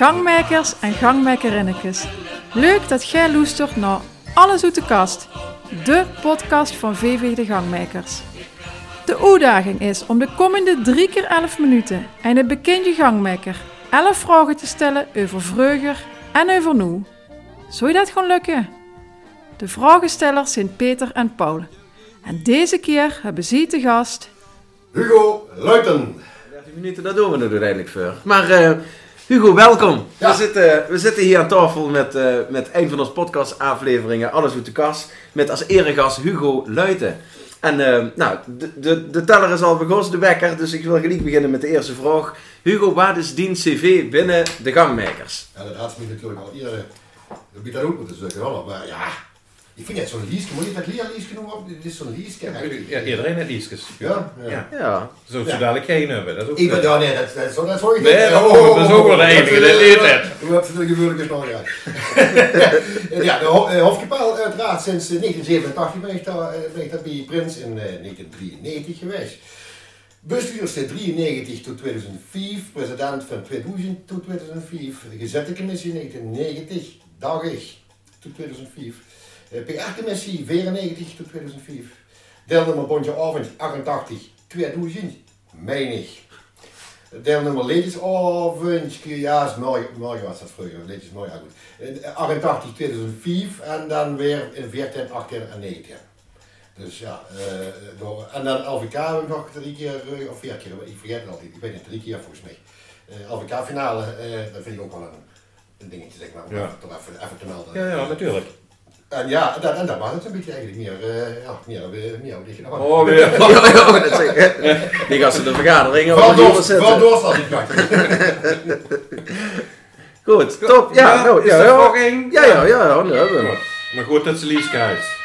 gangmakers en gangmakerinnetjes. Leuk dat jij luistert naar Alles uit de Kast, de podcast van VV de Gangmakers. De uitdaging is om de komende 3 keer 11 minuten en een bekende gangmaker 11 vragen te stellen over vreugde en over nu. Zou je dat gaan lukken? De vragenstellers zijn Peter en Paul. En deze keer hebben ze te gast Hugo Luiten. 30 minuten, dat doen we er uiteindelijk voor. Maar eh, Hugo, welkom. Ja. We, zitten, we zitten hier aan tafel met, eh, met een van onze podcast-afleveringen, Alles uit de Kast. Met als eregast Hugo Luiten. En eh, nou, de, de, de teller is al begonnen, de wekker. Dus ik wil gelijk beginnen met de eerste vraag. Hugo, wat is dien cv binnen de gangmakers? Ja, dat had me natuurlijk al eerder op dat ook moeten wel. Maar ja, ik vind het zo'n liesje. Moet je dat Lia liesje noemen? Dit is zo'n liesje. Ja, iedereen heeft liesjes. Ja, ja. Ja. Ja. Zo Ja. zo dadelijk geen hebben. Dat is ook Ik ben, ja, nee, dat, dat, zo, dat is voor je Nee, oh, dat is ook wel de enige, dat leert het. Hoe heb je de gebeurlijke snel ja. ja, de Ho- eh, Hofkapel uiteraard sinds eh, 1987 ben ik daar, eh, ben ik daar bij Prins in eh, 1993 geweest. Bestuurster 93 tot 2005, president van 2000 tot 2005, gezette commissie 1990, dagig tot 2005, eh, PR-commissie 94 tot 2005, deelnummer Bondje Avond 88 2000, menig. Deelnummer Ladiesavond, ja, is mooi, mooi was dat vroeger, Ladies mooi, ja goed. Eh, 88 2005 en dan weer in 14, 18 en 19. Dus ja, eh, door, en dan LVK heb ik nog drie keer, eh, of vier keer, ik vergeet het altijd, ik weet niet, drie keer volgens mij. Eh LVK finale, eh, dat vind ik ook wel een, een dingetje zeg maar, om Ja. even, even te melden. Ja, ja, natuurlijk. En ja, dat, en dat was het een beetje eigenlijk meer, eh ja, meer, meer, meer wat je nou Oh, weer. Ja, ja, dat zeg. Die gasten de vergadering. Vooral over die door, doorslag niet kwijt. Goed, top. Ja, nou, is ja, ja. nog één? Ja, ja, ja, ja. Maar goed dat ze Lieske uit.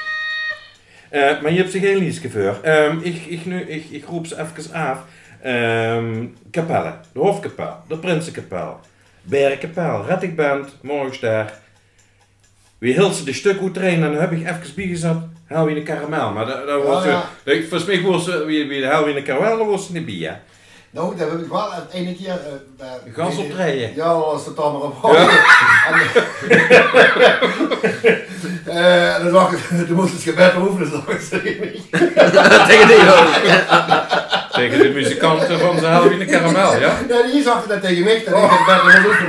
Eh, maar je hebt ze geen Lieske voor. Ehm, ik, ik, nu, ik, ik roep ze even af. Ehm kapellen. De Hofkapel. De Prinsenkapel. Bergkapel. Rettigband. Morgenster. Wie hield ze de stuk goed trainen en dan heb ik even bijgezet. Hou je een karamel. Maar dat, dat was... Ja, eh, ja. ik- Volgens mij was. Wie, wie hou je een karamel, dat was ze niet hè? Nou, dat heb ik wel het ene keer... eh, bij- Gas optreden. Ja, dat was het maar op. Ja. Eh, en dan zag ik, toen moest het gebed oefenen, zag ik ze niet. Tegen die jongen. Tegen de muzikanten van hou je een karamel, ja? Nee, die zag dat tegen mij, dat ik het gebed moest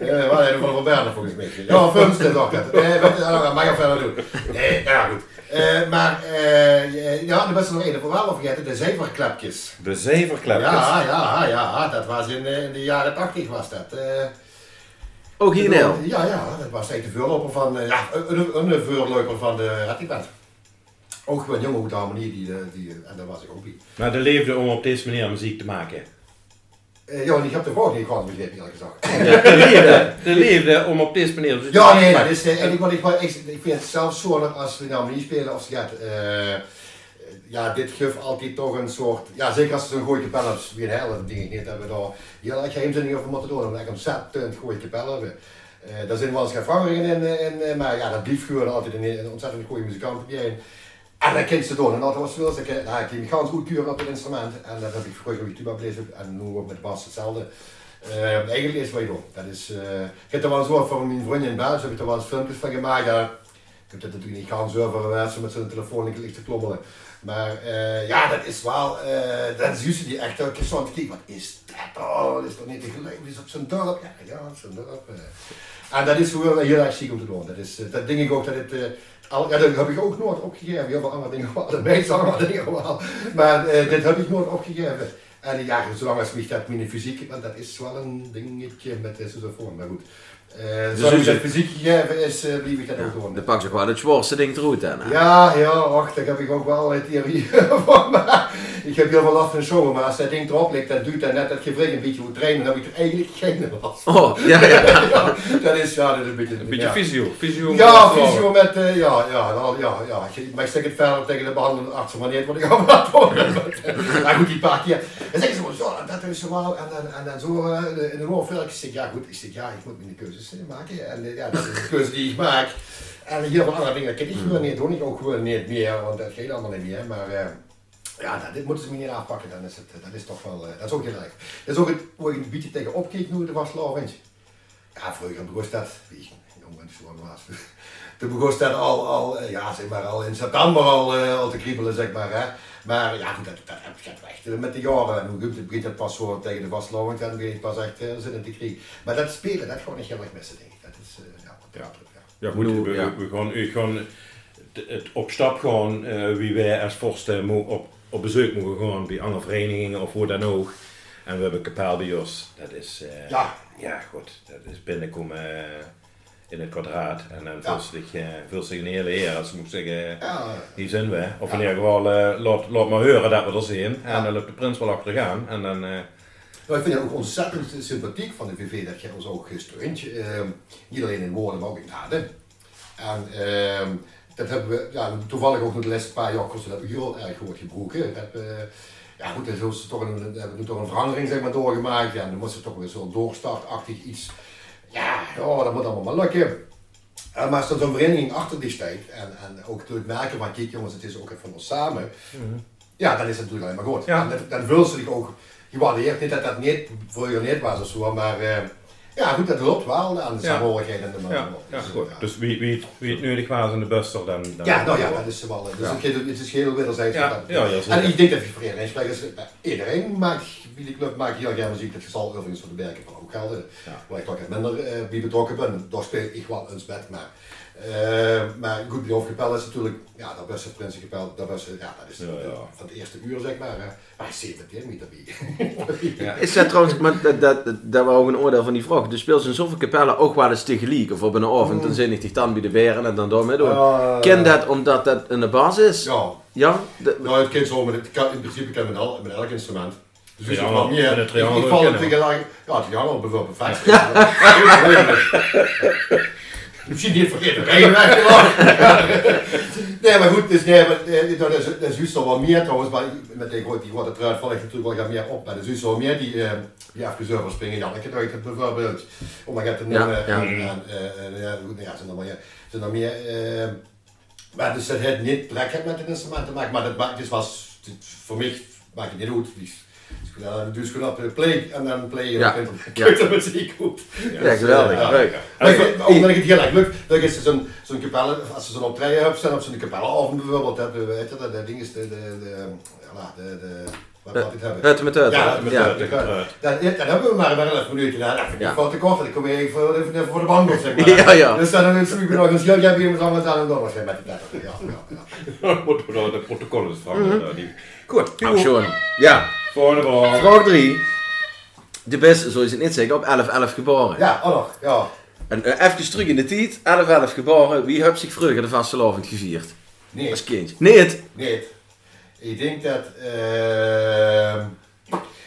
Eh, wat een van Roberta volgens mij. Ja, dat. Eh, dat mag je verder doen. Nee, nou ja, goed. Eh, maar, eh, ja, er was er nog één, voor wel vergeten, de zeverklepjes. De zeverklepjes. Ja, ja, ja, dat was in, in de jaren 80 was dat. Eh, Ook hier. Ja, ja, dat was echt de voorloper van, ja, een, een, een voorloper van de Hattieband. Ook gewoon jongen goed harmonie, die, die, en daar was ik ook bij. Maar de leefde om op deze manier muziek te maken. Eh, ja, ik heb de vorige niet gewoon begrepen, eerlijk gezegd. Ja, de leefde, de leefde om op deze manier Ja, te nee, dat maken. is, eh, en ik, wat ik, wat ik, ik vind het zelf zorgelijk als we nou niet spelen of ze gaat, eh, ja, dit geeft altijd toch een soort, ja, zeker als ze zo'n goeie hebben, wie een hele ding niet hebben, daar heel erg geheimzinnig over moeten doen, omdat ik ontzettend goeie kapel hebben. Eh daar zijn wel eens geen veranderingen in, in, eh, maar ja, dat blijft gewoon altijd een, een ontzettend goede muzikant bij. En dat kent ze doen. En altijd was veel zeggen, nou, ik gaan goed kuren op het instrument. En dat heb ik vroeger met tuba belezen en nu ook met bas hetzelfde. Eh, eigenlijk is je doet. Dat is, eh, ik heb er wel eens wat van mijn vriendin in België, heb ik er wel eens filmpjes van gemaakt. Ja, ik heb dat natuurlijk niet gaan zo mensen met zijn telefoon ligt te klommelen. Maar eh, ja, dat is wel, eh dat is juist die echt, kijken, wat is dat? Dat is toch niet te geloven, is op zijn dorp? Ja, ja, zijn dorp. En dat is gewoon heel erg ziek om te doen. Dat, is, dat denk ik ook dat het, al, ja, dat heb ik ook nooit opgegeven. Heel veel andere dingen wel, de meeste andere dingen wel. Maar eh, dit heb ik nooit opgegeven. En ja, zolang als dat mijn fysiek, want dat is wel een dingetje met de sousaphone, maar goed. Zolang dus dat het- fysiek gegeven is, eh blijf ik dat ook doen. Dan pak ze gewoon het zwaarste ding eruit aan. Ja, ja, wacht, daar heb ik ook wel een theorie van. Maar ik heb heel veel last van zomer, maar als dat ding erop ligt, dan duurt dat net dat gevrek een beetje moet trainen, dan heb ik er eigenlijk geen last van. Oh, ja, ja. Ja, dat is, ja, dat is een beetje... Een beetje ja. visio. visio Ja, met- fysio met, eh, ja, ja, ja, ja. Maar ik zeg het verder tegen de behandelende arts, maar niet wat ik aan het doen. Maar goed, die paar keer. Dan zeggen ze maar zo, dat is zo wel. En dan, en dan zo eh, in de hoofdvelk. Ik zeg, ja goed, ik zeg, ja, ik moet mijn keuzes eh, maken. En ja, dat is de keuze die ik maak. En heel veel andere dingen kan ik gewoon niet doen. Ik ook gewoon niet meer, want dat gaat allemaal niet meer. Maar, eh, Ja, nou, dit moeten ze me niet aanpakken, dan is het, dat is toch wel, eh, dat is ook heel erg. Dat is ook het, waar ik een beetje tegen opkeek nu, de was Laurens. Ja, vroeger begon dat, wie, jong ben ik zo was. Toen begon dat al, al, eh, ja, zeg maar, al in september al, eh, al te kriebelen, zeg maar. Hè. Maar ja, goed, dat, dat heb je echt eh, met de jaren. En hoe goed, het begint het pas zo tegen de vastlopend en dan begin je pas echt uh, zin in te kriegen. Maar dat spelen, dat gewoon niet heel erg missen, denk ik. Dat is, eh, ja, Ja. dat ja. Goed, we, we gaan, we gaan het, het op stap gewoon, eh, wie wij als vorsten mo- op, op bezoek mogen gaan bij andere verenigingen of hoe dan ook. En we hebben kapel bij ons. Dat is, eh, Ja. ja goed, dat is binnenkomen eh, in het kwadraat. En dan Ja. zich, voelt zich een hele eer als ik moet zeggen, Ja, hier zijn we. Of in ieder geval, laat, laat maar horen dat we er zijn. En dan loopt de prins wel achter gaan. En dan, ik vind het ook ontzettend sympathiek van de VV dat je ons ook gesteunt. Ehm niet alleen in woorden, maar ook in daden. En ehm, dat hebben we ja, toevallig ook nog de laatste paar jaar kosten dat heel erg wordt gebroken. Dat, ja goed, dan is toch een, we hebben nu toch een verandering zeg maar, doorgemaakt. Ja, en dan moest er toch weer zo'n doorstartachtig iets. Ja, oh, dat moet allemaal maar lukken. Eh, maar als er zo'n vereniging achter die staat en, en ook natuurlijk merken van kijk jongens, het is ook even van ons samen. Ja, dan is het natuurlijk alleen maar goed. Ja. En dat- dan wil ze zich ook gewaardeerd. Niet dat dat niet vroeger niet was of zo, maar eh, ja goed, dat loopt wel aan de Ja. saamhorigheid en de man. ja, ja, Dus, goed. ja. Dus wie, wie, het, wie het nodig was in de buster, dan... dan Ja, nou ja, dat is wel. Dus Ja. het, is, het is heel wederzijds. Ja, ja, en ik denk dat je verenigingsprekers, iedereen maakt, wie de club maakt heel graag muziek. Dat zal overigens voor de berken van ook gelden. Ja. Waar ik toch wat minder eh, bij betrokken ben. Daar speel ik wel eens met, maar. Eh, maar goed, die hoofdkapel is natuurlijk, ja, dat beste Prinsenkapel, dat was, ja, dat is Ja, de- ja. van het eerste uur zeg maar. maar 17 meter. Ja. Is dat trouwens, maar dat, dat, dat, was ook een oordeel van die vraag. Dus speelt ze in zoveel kapellen ook wel eens tegelijk of op een avond. Dan zin ik die dan bij de beren en dan door mee doen. Eh, Ken dat omdat dat een bas is? Ja, Ja? De- nou het kind zo, met het kan, in principe kan met, al, met elk instrument. Dus het meer. met een Ik, ik val kennen. tegelijk, ja, het triangel bijvoorbeeld, perfect. Misschien niet weggelopen. nee, maar goed, dus nee, maar, eh, dat is, dat is wat meer trouwens, maar met die, die wordt het eruit val ik natuurlijk wel gaan meer op, maar er is juist zo meer die, eh, die over springen, Janneke Duit het bijvoorbeeld, om maar te noemen, Ja, ja. en, en, en, ja, goed, nou ja, zijn er meer, zijn er meer, eh, maar dus dat heeft niet direct met het instrument te maken, maar dat maakt, was, voor mij maakt het niet uit, dus, dan je gewoon op play en dan play je Ja, en ja. dan je muziek goed. Ja, geweldig. Ja. Leuk. Maar ik, omdat ik het heel erg lukt, dan is zo'n zo'n kapelle, als ze zo'n optreden hebben staan op zo'n kapellenavond bijvoorbeeld, hebben we, weet je, dat, dat ding is de, de, de, ja, de, de, wat dit hebben. Het met het. Ja, Ja, met ja. het. Dan, ja, dan hebben we maar maar 11 minuten. Nou, dat vind ik Ja. veel te kort, dan kom je even voor, even, voor de bank zeg maar. Ja, ja. Dus dan is het nog een schil, jij hebt iemand anders aan en dan was hij met de letter. Ja, ja, ja. Moeten we door de protocollen vragen. eh, die- Goed, Nou. Ja. Volgende vraag. Vraag 3. De beste, zo is het niet zeggen, op 11-11 geboren. Ja, oh nog, ja. En uh, even terug in de tijd. 11-11 geboren. Wie heeft zich vroeger de vastelavond gevierd? Nee. Als kind. Nee, het. Nee, ik denk dat ehm,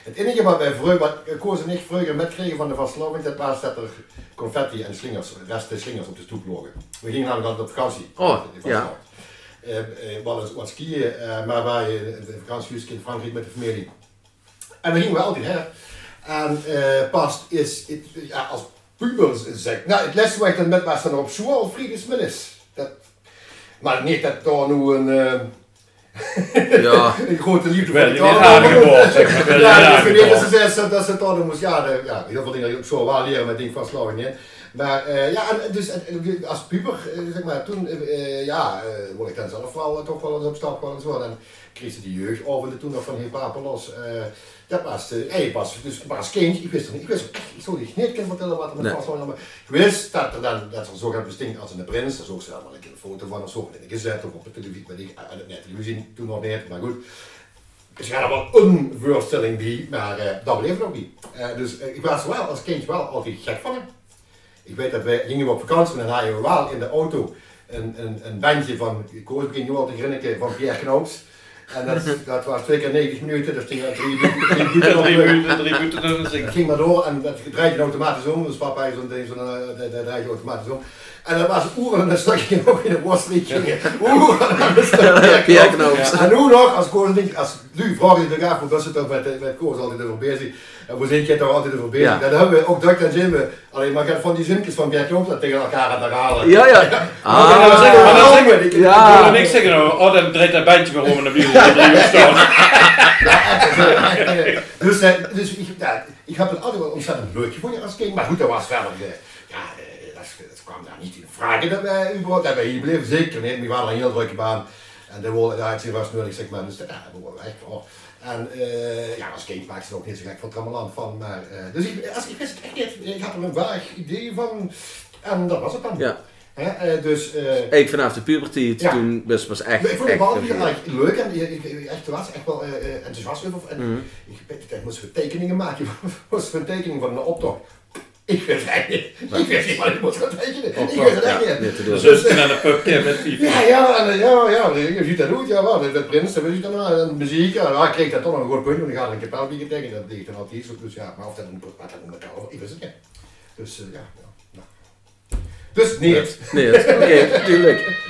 het enige wat wij vroeger, wat Koos en ik vroeger metkregen van de vastloving, dat was dat er confetti en slingers, resten slingers op de stoep lagen. We gingen namelijk altijd op vakantie. Oh, ja. Eh, eh, eens wat skiën, eh, maar wij in de vakantiehuis in Frankrijk met de familie. En dan gingen we altijd her. En eh, pas is, het, ja, als pubers zeg nou het les wat ik dan met was dan op zoal vriendesminnes. Dat, maar niet dat daar nu een, eh, Ja. een grote liefde Wel, voor de taal. zeg maar. Wel, Ja, niet dat ze aangeboren. zei dat ze toch moest, ja, de, ja, heel veel dingen die ik zo wel leren met ding vastlopen. hè. Maar eh, ja, en dus en- en als puber, zeg maar, toen, eh, ja, word ik dan zelf wel toch wel eens op stap wel en zo. Dan kreeg ze die jeugd over toen nog van Heer Papelos. eh dat was, de hij was, dus, maar als kind, ik wist er niet, ik wist ook echt, ik zou je niet kunnen vertellen wat er met Nee. was. Ik wist dat er dan, dat er zo gaat bestinken als een prins, daar dan wel een keer een foto van of zo, in de gezet of op de televisie, weet ik, eh, nee, televisie toen nog niet, maar goed. Dus er wel een voorstelling bij, maar eh, dat bleef nog niet. Eh, dus eh, ik was wel als kind wel altijd gek van hem. Ik weet dat wij gingen op vakantie en dan hadden we wel in de auto een, een, een bandje van, ik hoor begin nu al te grinniken, van Pierre Knoops. En dat, dat was twee keer 90 minuten, dus drie, drie, drie minuten Drie de- minuten, drie minuten zingen. ging maar door en dat draait je automatisch om. Dus papa is zo'n ding, eh, dat dat draait je automatisch om. En dan was oeren en dan stak je nog in de worstriet gingen. Oeren en dan stak je Pierre Knoops. En nu nog, als Koos denk, als nu vraag je de gaaf, want dat zit toch met, met Koos altijd over bezig. En we zijn toch altijd over bezig. Ja. Dan hebben we ook dat dan zien we. Alleen maar gaat van die zinnetjes van Pierre Knoops dat tegen elkaar aan het halen. Ja, ja. Maar dan zeggen- maar dan Ah, zeggen ik- ja. Ik wil niks zeggen, nou, oh, dan draait dat bandje maar om en dan we uur staan. dus, eh, dus ik, ja, ik heb het altijd wel ontzettend leuk gevonden als kind. Maar goed, dat was verder. eh, ja, eh, dat, dat kwam daar niet in vraag dat wij überhaupt dat wij hier bleven. Zeker niet. We waren een heel drukke baan. En de woorden daar was nodig, zeg maar. Dus dat, dat was echt wel. En eh, ja, als kind maakte ze er ook niet zo gek van Trammeland van. Maar, eh, dus ik, als, ik wist echt niet. Ik had er een vaag idee van. En dat was het dan. Ja. Hè, eh, dus, eh, Ik vanaf de puberteit, Ja. toen was was echt... ik vond het echt wel erg leuk en ik, ik, ik- echt, was echt wel eh, enthousiast over. En Mhm. ik, ik, ik moest tekeningen maken. Ik moest een tekening van een optocht. Ik wist het niet. Ik wist niet wat ik moest gaan tekenen. Ik Optocht, wist het echt ja, niet. doen. Dus naar de pubje met FIFA. Ja, ja, ja, ja, je ziet dat goed, ja, wel, dat, dat prins, dat weet je dan, en muziek, ja, ik kreeg dat toch nog een goed punt, want ik had een kapel die getekend, dat deed ik dan altijd zo, dus ja, maar of dat een wat dat met elkaar, ik wist het niet. Dus, eh, ja, ja, nou. Dus, nee, Nee, oké, tuurlijk.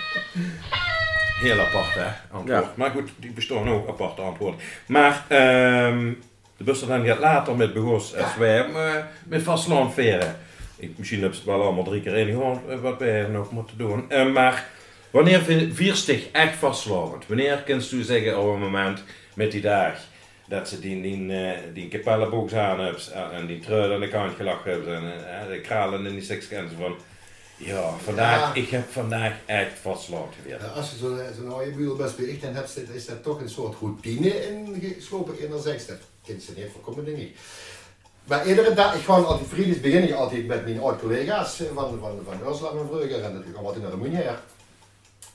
Heel apart, hè? Antwoord. Ja. Maar goed, die bestaan ook aparte antwoorden. Maar, ehm de bus dan gaat later met Begos als wij eh, met vastlandveren. Ik, misschien hebben ze het wel allemaal drie keer ingehoord eh, wat wij nog moeten doen. Eh, maar wanneer zich echt vastslagend? Wanneer kunt u zeggen op een moment met die dag dat ze die, die, die aan hebben en die trui aan de kant gelachen hebben en de kralen in die sekskens van ja, vandaag, Ja. ik heb vandaag echt vastslagend geweest. Ja, als je zo'n zo'n oude buur best bericht dan hebt, is dat toch een soort routine ingeslopen in. Dat kent ze niet voorkomen, ik. Maar iedere dag, ik ga altijd vriendjes begin ik altijd met mijn oude collega's eh, van, van, van Ursula en Vreuger en gaan we altijd naar de Munier.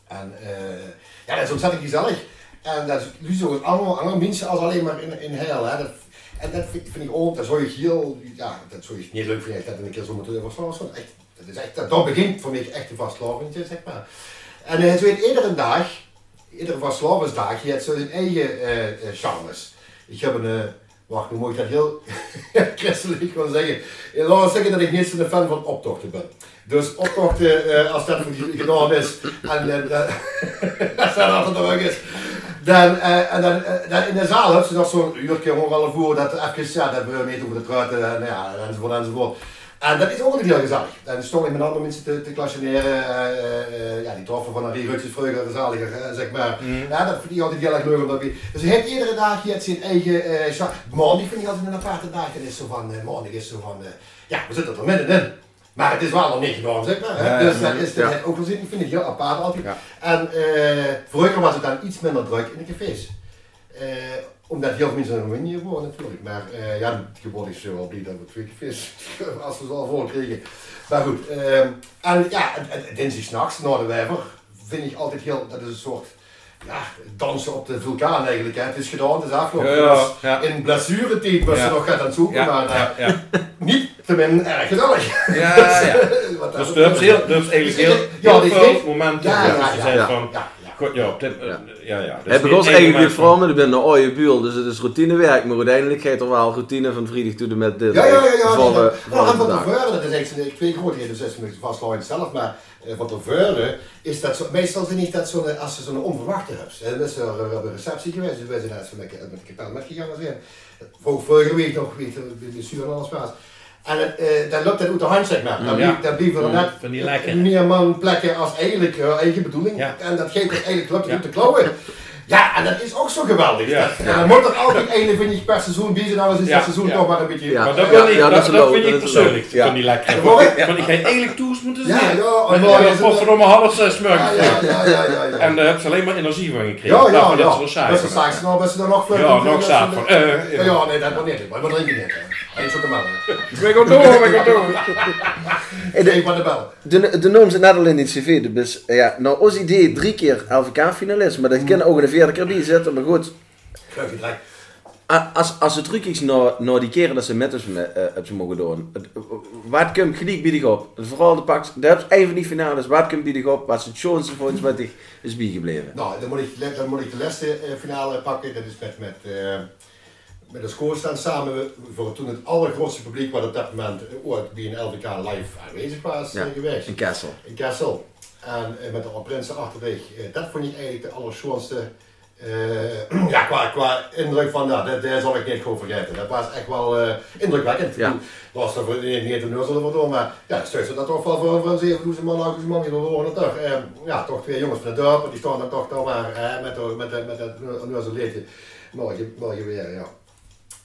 En eh, ja, dat is ontzettend gezellig. En dat is nu zo andere, andere mensen als alleen maar in, in heil. Hè. Dat, en dat vind, vind ik ook, dat zou je heel, ja, dat zou je niet leuk vinden, dat een keer zo moeten. Echt, dat dat, begint voor mij echt de vastloving, zeg maar. En uh, zo in iedere dag, iedere vastlovensdag, je hebt zo zijn eigen eh eh, charmes. Ik heb een, eh, wacht, nu moet ik dat heel christelijk gewoon zeggen. Eh, Laat me zeggen dat ik niet zo'n fan van optochten ben. Dus optochten, eh, als dat gedaan is, en eh, als dat nog is, dan, eh, en dan, eh, in de zaal hebben ze nog zo'n uurtje ongeveer voor dat even, ja, dat we weten over de truiten en ja, enzovoort enzovoort. En dat is ook heel gezellig. Dan stond ik met andere mensen te, te klasseneren. eh, eh, ja, die troffen van Henri Rutjes vroeger, gezaliger, eh, zeg maar. Ja, dat vind ik altijd heel erg leuk. Omdat ik, dus hij heeft iedere dag je hebt zijn eigen eh char- Maandag vind ik altijd een aparte dag. Dat is zo van, maandag is zo van, ja, we zitten er middenin. Maar het is wel nog niet gedaan, zeg maar. hè. Dus dat is ja. ook wel zin. Ik vind het heel apart altijd. Ja. En vroeger was het dan iets minder druk in de cafés. Omdat heel veel mensen in Roemenië wonen natuurlijk. Maar eh, ja, het gebod is wel blij dat we twee vis als we ze al voor kregen. Maar goed, eh, en ja, en- en dinsdag s'nachts na de wijver vind ik altijd heel, dat is een soort ja, dansen op de vulkaan eigenlijk. Hè. Het is gedaan, het is afgelopen. Ja, ja, Dus ja. In blessuretijd was ze nog gaat aan het zoeken, maar eh, niet te min erg gezellig. Ja, ja. Dus hebt, heel, eigenlijk heel, Ja, heel die veel momenten Ja, ja, ja. van, Ja, ja. goed, ja, op dit, ja. Ja. ja, dus Het niet begon eigenlijk moment vooral met, ik ben een oude buur, dus het is routinewerk, maar uiteindelijk gaat er wel routine van vrijdag tot en met dit. Ja, ja, ja, ja. Eh, en de van tevoren, dat is eigenlijk twee grootheden, dus dat is vastgehouden zelf, maar eh, van tevoren is dat zo, meestal vind ik dat zo'n, als ze zo'n onverwachte hebt. En dat is er op een receptie geweest, dus wij zijn net zo met, met de kapel metgegaan zijn. Voor vorige week nog, weet je, de zuur en alles was. En eh, dan loopt dat uit de hand, zeg maar. Dan, Ja. dan blijven er Mm, net van die lekker. meer man plekken als eigenlijk uh, eigen bedoeling. Ja. En dat geeft er eigenlijk loopt het Ja. uit de klauwen. Ja, en dat is ook zo geweldig. Ja. Dat- dan moet er altijd één, vind ik, per seizoen zijn. Nou is Ja. het seizoen Ja. toch maar een beetje... Ja. Maar dat, Ja, wil ik, ja, dat, dat dat vind ik dat persoonlijk. Ja. van die lekker. Ja. Want ik ga eigenlijk toes moeten Ja, zien. ja, Maar en dan het- voor om half zes. Ja, ja, ja, ja, ja, ja. En daar heb ze alleen maar energie van gekregen. Ja, ja, dat ja. is wel saai. Dat is saai. Nou, best er nog. Ja, nog zaad van. eh, Ja, ja, nee, dat moet niet. Maar we drinken niet. Is man. hè. We gaan door, we gaan door. Eén van de bel. De, de noem ze net al in die cv, dus ja, nou ons idee drie keer LVK-finalist, maar dat kan ook een vierde keer bij zitten, maar goed. Als, als ze terugkijkt naar, naar die keren dat ze met ons uh, hebben ze mogen doen, het- wat komt gelijk bij die op? Vooral de pak, dat heb een van die finales, wat komt bij die op, wat ze het schoonste voor ons met die is bijgebleven. Nou, dan moet ik, dan moet ik de laatste eh, finale pakken. Dat is met, met, eh, met de score staan samen voor toen het allergrootste publiek wat op dat moment ooit bij een LVK live aanwezig was Ja. eh, geweest. In Kessel. In Kessel. En eh, met de prinsen achter zich. Eh, dat vond ik eigenlijk de allerschoonste. eh, ja, qua, qua indruk van dat, dat, dat zal ik niet gewoon vergeten. Dat was echt wel eh, indrukwekkend. Ja. Ik was er voor niet niet voor doen, maar ja, stuurde dat toch wel voor, voor een 7000 man, 8000 man, die horen toch. Eh, ja, toch twee jongens van de dorp, die staan dan toch toch maar eh, met, de- met, de- met dat neuzelleedje. Mooi, mooi weer, ja.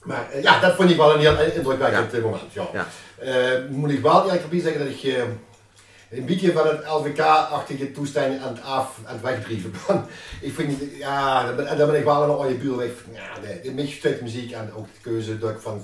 Maar eh, ja, dat vond ik wel een heel indrukwekkend eh, moment. Ja. Ja. Eh, moet ik wel eerlijk erbij zeggen dat ik eh, een beetje van het LVK-achtige toestand aan het af, aan het wegdrieven ben. Ik vind, ja, dan ben, dan ben ik wel een oude buur weg. Ja, nee, een beetje stuk muziek en ook de keuze dat ik van,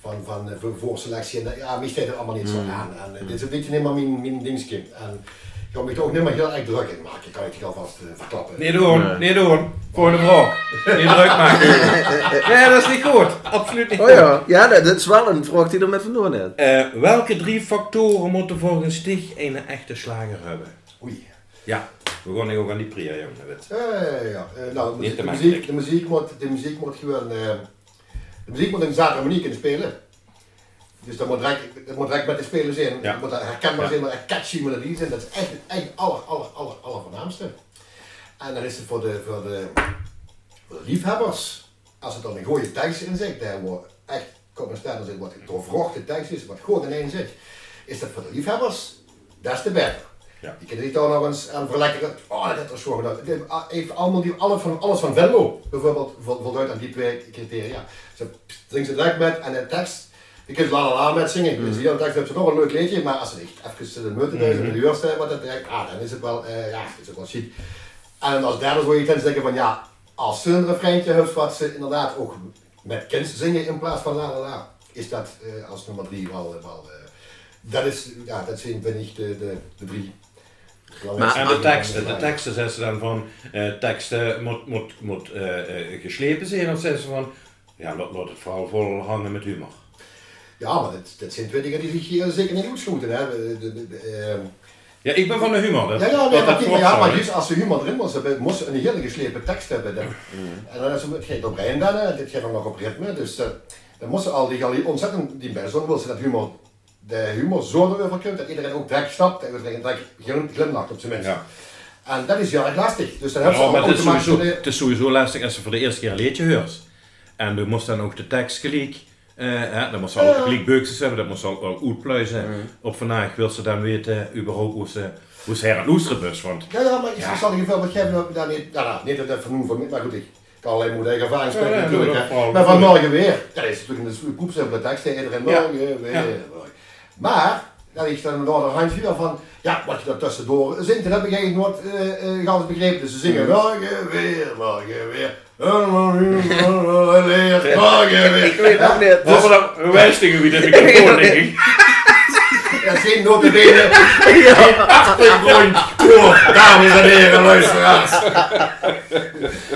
van, van voor- voorselectie. En, ja, mij staat er allemaal niet zo aan. En, dit is een beetje meer mijn, mijn dingetje. En ik ga me er ook niet meer heel erg druk in maken, kan ik je alvast eh, verklappen. Niet doen, Nee. niet doen. Voor de vraag. Niet druk maken. Nee, dat is niet goed. Absoluut niet Oh goed. ja, ja dat, dat is wel een vraag die er met vandoor net. Eh, welke drie factoren moeten volgens dich een echte slager hebben? Oei. Ja, we gaan ook aan die pria, jongen. Eh, ja, eh, nou, de muziek, de, muziek, de, muziek moet, de muziek moet gewoon. eh, de muziek moet een zaterdag manier kunnen spelen. Dus dat moet direct, dat moet direct met de spelers in. Ja. Dat moet er herkenbaar zijn, maar catchy melodie zijn. Dat is echt, echt het aller, aller, aller, aller voornaamste. En dan is het voor de, voor de, voor de liefhebbers, als het dan een goede tekst in zit, daar wordt echt, stel zit, wat doorvrochte tekst is, wat goed in één zit, is dat voor de liefhebbers des te beter. Ja. Je kunt er niet ook nog eens aan verlekkeren. Oh, dat is zo gedaan. Dit heeft allemaal die, alles, van, alles van Venlo bijvoorbeeld vol- voldoet aan die twee criteria. Ze zingen ze direct met en de tekst. Je kunt la la la met zingen. Mhm. Dus hier tekst hebben ze nog een leuk liedje, maar als ze echt even de meute Mhm. in de deur staan, wat dat ah, dan is het wel, eh, ja, is het wel chic. En als derde zou je ten zeggen van ja, als ze een refreintje heeft wat ze inderdaad ook met kind zingen in plaats van la la la, is dat eh, als nummer drie wel, wel eh, dat is, ja, dat zijn vind ik de, de, de drie. belangrijkste En de teksten, de teksten zeggen ze dan van, eh, teksten moet, moet, moet geslepen zijn, of zeggen ze van, ja, laat, laat het vooral vol hangen met humor. Ja, maar dat, dat zijn twee dingen die zich hier zeker niet uitschoten. Hè. De, de, de, de, ehm, Ja, ik ben van de humor. Dat, ja, ja, dat, nee, dat maar, ja, maar juist als ze humor erin moest hebben, moest ze een hele geslepen tekst hebben. Dan. En dan is het, het gaat op rijm dan, hè. dit gaat dan nog op ritme. Dus eh, dan moest ze al die, al die ontzettend, die best wil ze dat humor, de humor zo erover komt dat iedereen ook direct snapt en iedereen direct glim- glimlacht op zijn minst. Ja. En dat is heel erg lastig. Dus dan heb je Ja, maar het is, sowieso, de- het is sowieso lastig als je voor de eerste keer een liedje hoort. En je moest dan ook de tekst gelijk, hè, dan moest ze ook Ja. gelijk beukjes hebben, dat moest ze ook ook uitpluizen. Op vandaag wil ze dan weten, überhaupt hoe ze, hoe ze her bus, want Ja, ja, maar ik Ja. zal je veel wat geven daar niet, nou, nou, niet dat dat vernoemen van mij, maar goed, ik kan alleen moet eigen ervaring spreken Ja, ja, natuurlijk. dat Maar van goed. morgen weer, dat is natuurlijk een poepsimpele tekst, iedereen Ja. morgen weer. Ja. Maar, dan is dan door de handje weer van, ja, wat je daar tussendoor zingt, dat heb ik eigenlijk nooit uh, begrepen. Dus ze zingen morgen weer, morgen weer. Ik weet nog niet. Wat we dan wijstigen wie de microfoon, denk ik. Ja, geen notabene, geen achtergrondkoor, dames en heren, luisteraars.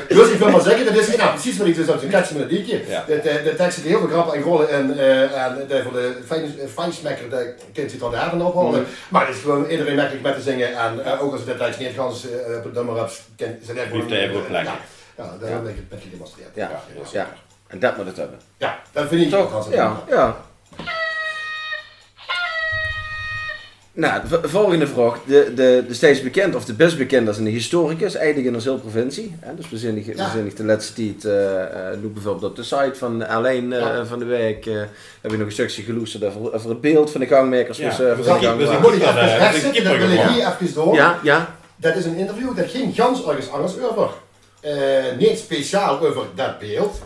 Dus ik wil maar zeggen, dat is nou, precies wat ik dus op zijn catchy melodietje. Ja. De, de, de tekst zit heel veel grappen en rollen en, eh, en de, voor de fijn- fijnsmekker, de kind zit al de haven ophouden. Maar het is gewoon iedereen makkelijk met te zingen en eh, ook als de tekst niet gans uh, op het nummer hebt, kent ze net Blijft hij even op plek. Ja, ja, heb ik met gedemonstreerd. Ja, ja. ja. En dat moet het hebben. Ja, dat vind ik Toch? Ja, ja. Nou, de volgende vraag. De, de, de steeds bekend, of de best bekend als een historicus, eigenlijk in onze hele provincie. Hè? Dus we zijn niet- we Ja. zijn niet de laatste tijd, eh, doe bijvoorbeeld op de site van alleen eh, Ja. van de week, eh, heb je nog een stukje geloesterd over, over het beeld van de gangmakers. Ja, dus, eh, we de Ja, is hier even door. Ja, ja. Dat is een interview dat ging gans ergens anders over. Eh, niet speciaal over dat beeld.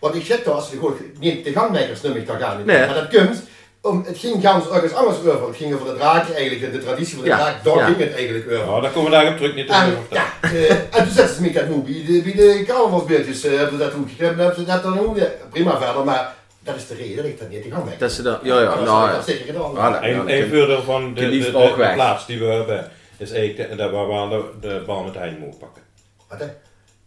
Want ik zeg toch, als je gewoon niet de gangmakers noem ik daar gaan niet. Nee. Maar dat komt, om, het ging gans ergens anders over. Het ging over de draak eigenlijk, de, de traditie van de Ja, draak, daar ja. ging het eigenlijk over. Nou, daar komen we daar op terug, niet te En, ja, eh, en toen zetten ze me dat nu bij de, bij de carnavalsbeeldjes, eh, hebben ze dat toen gegeven, hebben ze dat dan ook, ja, prima verder, maar dat is de reden dat ik dat niet de gangmaker. Dat ze dat, ja, ja, dat nou, ik zeker gedaan. Een, dat voorbeeld van de, de, plaats die we hebben, is eigenlijk de, de, waar we de, de bal met de hein mogen pakken. Wat hè?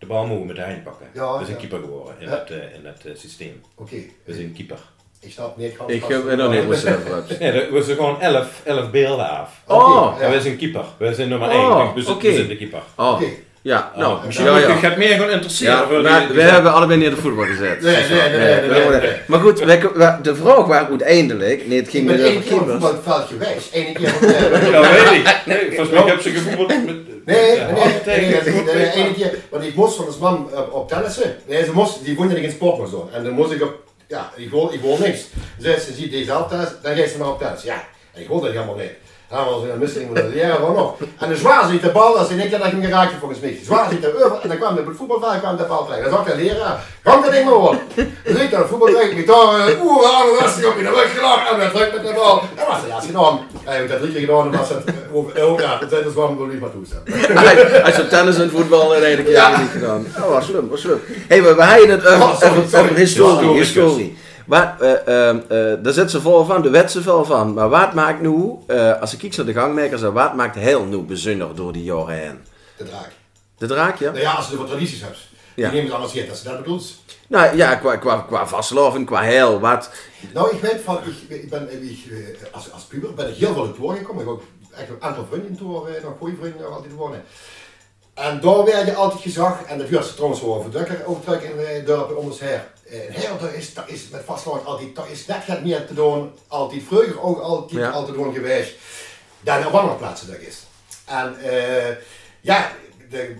De bal mogen met de hein pakken. Ja, we zijn ja. keeper geworden in Ja. het, eh, in het eh, systeem. Oké, We zijn keeper. ik snap niet. Ik heb er nog niet. Nee, er- we zijn gewoon 11 11 beelden af. Oh, Oké, En wij zijn keeper. Wij zijn nummer Oh, 1. We, zijn- we de keeper. Oh, Oké. Ja, nou, Oh, ja, ja, ja. Je gaat meer gewoon interesseren. Ja, voor maar die- die wij hebben allebei niet de voetbal gezet. Nee, nee, nee, nee, nee, nee, nee. Maar goed, wij, wij- de vraag was uiteindelijk, nee het Ik ging één over keer op het keepers. voetbalveld geweest. Eén keer eh, Ja, weet ik. Nee, volgens mij heb ze gevoetbald met... Nee, nee, Ja, nee, nee, ene keer, want ik moest van de man op, op tennissen. Nee, ze moest, die woonde in een sportmuseum. En dan moest ik op, ja, ik wil, ik wil niks. Ze ze ziet deze zelf dan gaat ze maar op tennis. Ja, ik wil dat helemaal niet. Dan was een misseling moeten leren, gewoon nog. En de zwaar ziet de bal, als in één keer dat ik hem geraakt volgens mij. Zwaar ziet de over, en dan kwam de voetbalveld, kwam de bal tegen. Dan zag de leraar, kom dat ding maar op. Dan naar de voetbalveld, ik daar, eh, oeh, aan de rest op in de rug gelachen, en dan druk met de bal. Dat was de laatste gedaan. Ik heb dat drie keer gedaan, en was het, eh, over, oh ja, dat is waarom we niet maar toestaan. Als je tennis en voetbal in één keer Ja. niet gedaan. Oh, wat slim, wat slim. Hé, hey, we, we hadden het over, Oh, historie. Historie. Wat, eh, ehm, eh, daar zit ze vol van, de wet ze vol van. Maar wat maakt nu, eh, als ik kijk naar de gangmakers, wat maakt heel nu bijzonder door die jaren heen? De draak. De draak, ja? Nou ja, als je wat tradities hebt. Ja. Die nemen het zin, dat ze dat bedoelt. Nou ja, qua, qua, qua vastloven, qua heil, wat. Nou, ik weet van, ik, ik ben, ik, als, als puber ben ik heel veel in Toor gekomen. Ik heb ook echt een aantal vrienden eh, nog goede vrienden altijd wonen. En daar werd je altijd gezag, en dat werd ze trouwens wel over Dukker ook terug in de dorpen om ons her. En heel, daar is, daar is met vastlopen altijd, daar is net het meer te doen, altijd vroeger ook altijd Ja. al te doen geweest, dan op andere plaatsen dat is. En eh, ja,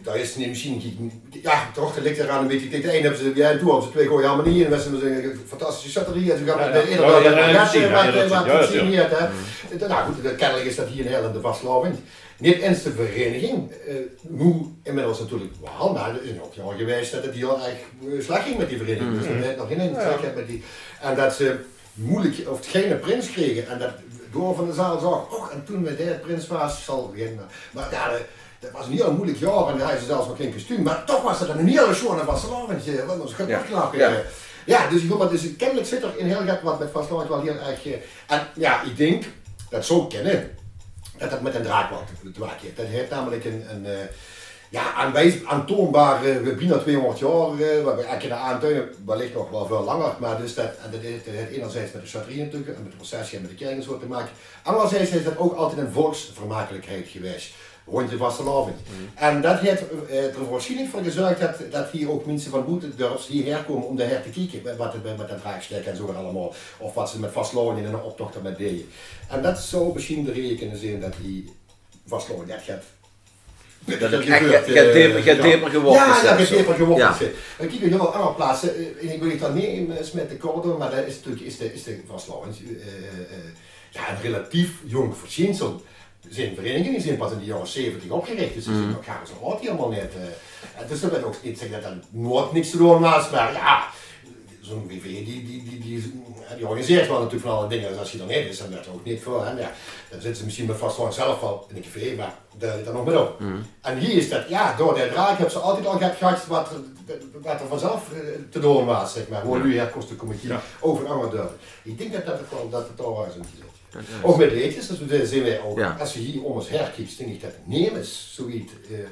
daar is niet misschien, ja, toch, dat ligt eraan een beetje. Kijk, de ene hebben ze, ja, en toen hebben ze twee gooien helemaal niet in, en we hebben een fantastische satterie, en ze gaan Ja, met ja. de Ja, ene ja, wel ja, met ja, een ja, gatje, ja, wat, ja, dat eh, wat zie- ja, dat gezien heeft, hè. Nou goed, de- kennelijk is dat hier in Nederland de vastloving. Niet eens de vereniging, nu inmiddels natuurlijk wel, maar er is ook al geweest dat het heel erg eh, slecht ging met die vereniging. Dus dat heeft nog geen indruk met die. En dat ze moeilijk of geen prins kregen en dat door van de zaal zag, och, en toen met de prins was, zal geen, maar ja, dat- dat was een heel moeilijk jaar en hij had zelfs nog geen kostuum, maar toch was het een hele schone vastelavondje, wat was goed Ja. Ja. eh. Ja, dus, ik wil maar, dus kennelijk zit er in heel gek wat met vastelavond wel heel erg. En ja, ik denk dat zo kennen dat dat met een draak te maken. Dat heeft namelijk een, een eh, ja, aanwijs, aantoonbaar, uh, bijna 200 jaar, waar we eigenlijk kunnen aantonen, wellicht nog wel veel langer, maar dus dat, en dat heeft, heeft enerzijds met de natuurlijk, en met de processie en met de kerk en te maken. Anderzijds is dat ook altijd een volksvermakelijkheid geweest. Rond de vastelavond. En dat heeft eh, er waarschijnlijk voor gezorgd dat, dat hier ook mensen van Boetendorps hierher komen om daar te kijken. Wat het met dat draagstek en zo allemaal. Of wat ze met vastelavond in een optocht met deden. En dat zou misschien de reden kunnen zijn dat die vastelavond dat gaat Dat het echt gaat dieper geworteld Ja, dat het zo. dieper geworteld Ja. zit. En kijk, heel veel andere plaatsen, eh, en ik wil het dan niet in eh, met de corridor, maar dat is natuurlijk is de, is de eh, eh, ja, een relatief jong verschijnsel. Zijn verenigingen die zijn pas in de jaren 70 opgericht, dus ze nog gaan zo oud helemaal niet. eh. En dus dat wil ook niet zeggen dat dat nooit niks te doen was, maar ja, zo'n BV die, die, die, die, die organiseert wel natuurlijk van alle dingen, dus als je er niet is, dan werkt er ook niet voor. Hè. Ja, dan zitten ze misschien met vastloon zelf wel in een café, maar daar zit er nog met op. En hier is dat, ja, door de draak hebben ze altijd al gehad wat, er- wat er vanzelf eh, te doen was, zeg maar. Waar nu Ja. over een andere deur. Ik denk dat dat het wel, dat het al was Ook met dus we zien wij ook, Ja. als je hier om ons her denk ik dat nemens zoiets, eh, eh,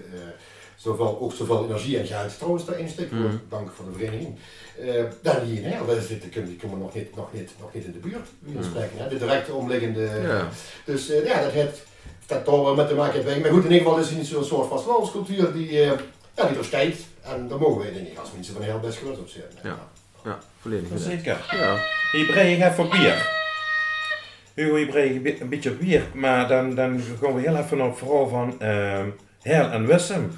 zoveel, ook zoveel energie en geld trouwens daarin steekt, Mhm. dank voor de vereniging. Eh, dan hier, hè, we zitten, kunnen, die komen nog niet, nog, niet, nog niet in de buurt, we spreken, hè, de directe omliggende. Ja. Dus eh, ja, dat heeft dat toch wel met te maken heeft. Maar goed, in ieder geval is het niet zo'n soort vastlandscultuur die, eh ja, die er stijgt. En daar mogen wij denk ik als mensen van heel best gerust op zijn. Ja. Ja, volledig. Zeker. Ja. Hier breng ik even bier. Hugo, bi- een beetje bier, maar dan, dan gaan we heel even op vooral van Heil en Wissem.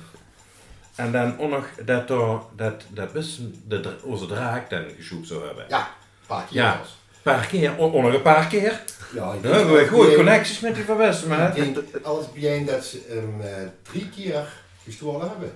En dan ook nog dat, er- dat, dat Wissem de, onze draak dan geschoept zou hebben. Ja, een paar keer Ja. Een paar keer, ook nog een paar keer. Ja, ik Dan hebben we goede connecties met die van Wissem? Ik denk alles bijeen dat ze hem eh, drie keer gestolen hebben.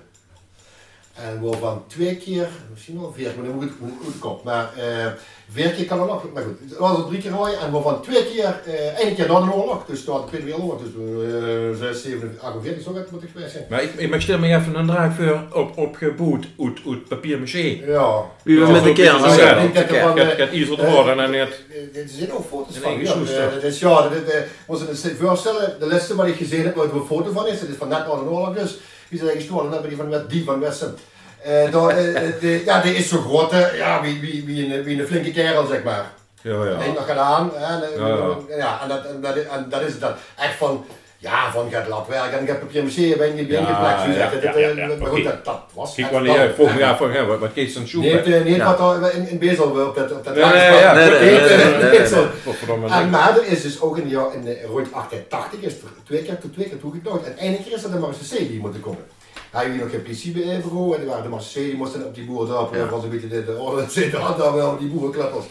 En waarvan twee keer, misschien wel vier, maar dan moet ik het goed kop. Maar eh vier keer kan er nog, maar goed, het was er drie keer rooien en waarvan twee keer, eh één keer na de oorlog, dus na de Tweede Wereldoorlog, dus eh 6, 7, 48, zo gaat moet ik geweest zijn. Maar ik, ik stil me even een draak voor op, opgeboet uit, uit papier maché. Ja. Wie we Ja, met de kern zo, ik er van, Het iets wat worden en net. Eh, Er zijn ook foto's van. Ja, gesoest, Eh, ja. dat is, ja, dat, dat, moet je zich voorstellen, de laatste wat ik gezien heb, waar een foto van is, dat is van net na de oorlog dus, wie zijn gestolen hebben, die van, West- die van Westen. Eh, daar, eh, eh, de- ja, die is zo groot, hè, ja, wie, wie, wie, een, wie een flinke kerel, zeg maar. Ja, Ja. ja. nog hè, en, Ja, ja. ja, en, dat, en, dat, en dat is dan. Echt van, Ja, van gaat lapwerk en gaat papier maché ben je ben je plek. Eh, Maar goed, dat, dat was Kijk uit. Volgend jaar van ja, wat Kees aan Nee, Schoen. het, eh, nee, wat er in, in Bezel op dat, op dat Nee, nee, ja, Nee, nee, nee, Nee, nee, eh, nee, maar er is dus ook in, jaar- in rond 1880 is er twee keer, twee keer toegeknopt. En één keer is er de Marseillais die moeten komen. Hij hier nog geen politiebureau en die waren de Marseillais die moesten op die Ja. dat was een beetje de, de orde zitten had dan wel die boerenkleppers.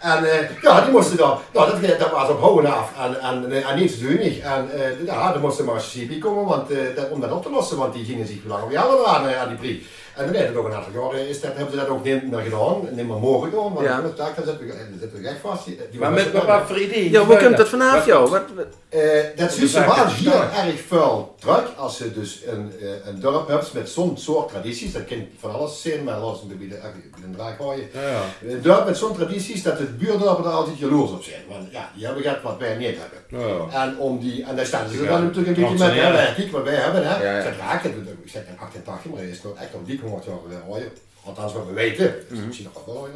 En eh, ja, die moesten dan, nou dat, dat was op houden af en, en, en niet zo duur En eh ja, er moest de Marseillais komen want, eh, dat, om dat op te lossen, want die gingen zich belangen weer hadden aan, eh, aan die brief. En dan werd het ook een aantal jaren, is dat, hebben ze dat ook niet meer gedaan, niet meer mogen doen, want Ja. ja. daar zitten we, dan zitten we echt vast. Die Maar met wat voor idee? Ja, hoe komt dat vanaf jou? Wat, wat- eh, dat is de zaak wel hier erg vuil druk als je dus een, eh, een dorp hebt met zo'n soort tradities. Dat kan van alles zijn, maar draag gooien. Ja, ja. Een dorp met zo'n tradities dat het buurdorpen er altijd jaloers op zijn. Want ja, die hebben gehad wat wij niet hebben. En, om die, en daar staan ze Ja, dan natuurlijk een beetje met, hè, wij, kijk wat wij hebben. Hè. Ja, ja. Ik zeg, ja, ik heb het- ik zeg in 88, maar hij is nog echt op die 100 jaar weer ooien. Althans wat we weten. Dus misschien nog wat wel.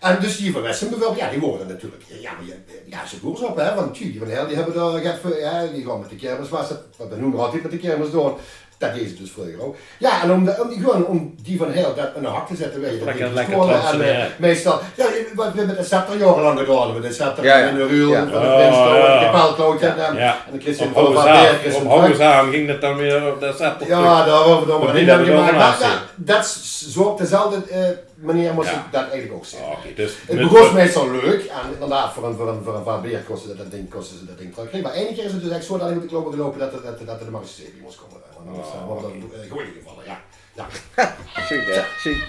En dus die van Westen bijvoorbeeld, ja, die worden natuurlijk, ja, maar ja, ze boers op, hè, want die van Heel, die hebben daar, ja, die gaan met de kermis, was het, wat we nog altijd met de kermis doen, dat ze dus vroeger ook. Ja, en om, de, om, die, gewoon om die van Heel dat in een hak te zetten, weet je, dat te lekker trotsen, en, eh, ja. meestal, ja, wat we met de scepter jarenlang gedaan, met de scepter Ja, ja. en de ruil, Ja. en van de Oh, ja. en de kapelkloot, en, en, Ja. en de Christian Op van op Hoge Druk. Zaam ging dat dan weer op de zet. Ja, daar hebben we het hebben we gemaakt. over Dat, is zo op dezelfde eh, manier moest Ja. ik dat eigenlijk ook zeggen. Oh, Oké, dus... Het met- begon meestal leuk en inderdaad voor een, voor een, voor een Van Beer kostte dat ding, kostte ze dat ding terug. Maar één keer is het dus echt zo dat ik moet de kloppen gelopen dat, er- dat, dat er de Marseille moest komen. Want anders Oh, uh, wordt dat uh, gooien gevallen, ja. ja. Hè? Chic.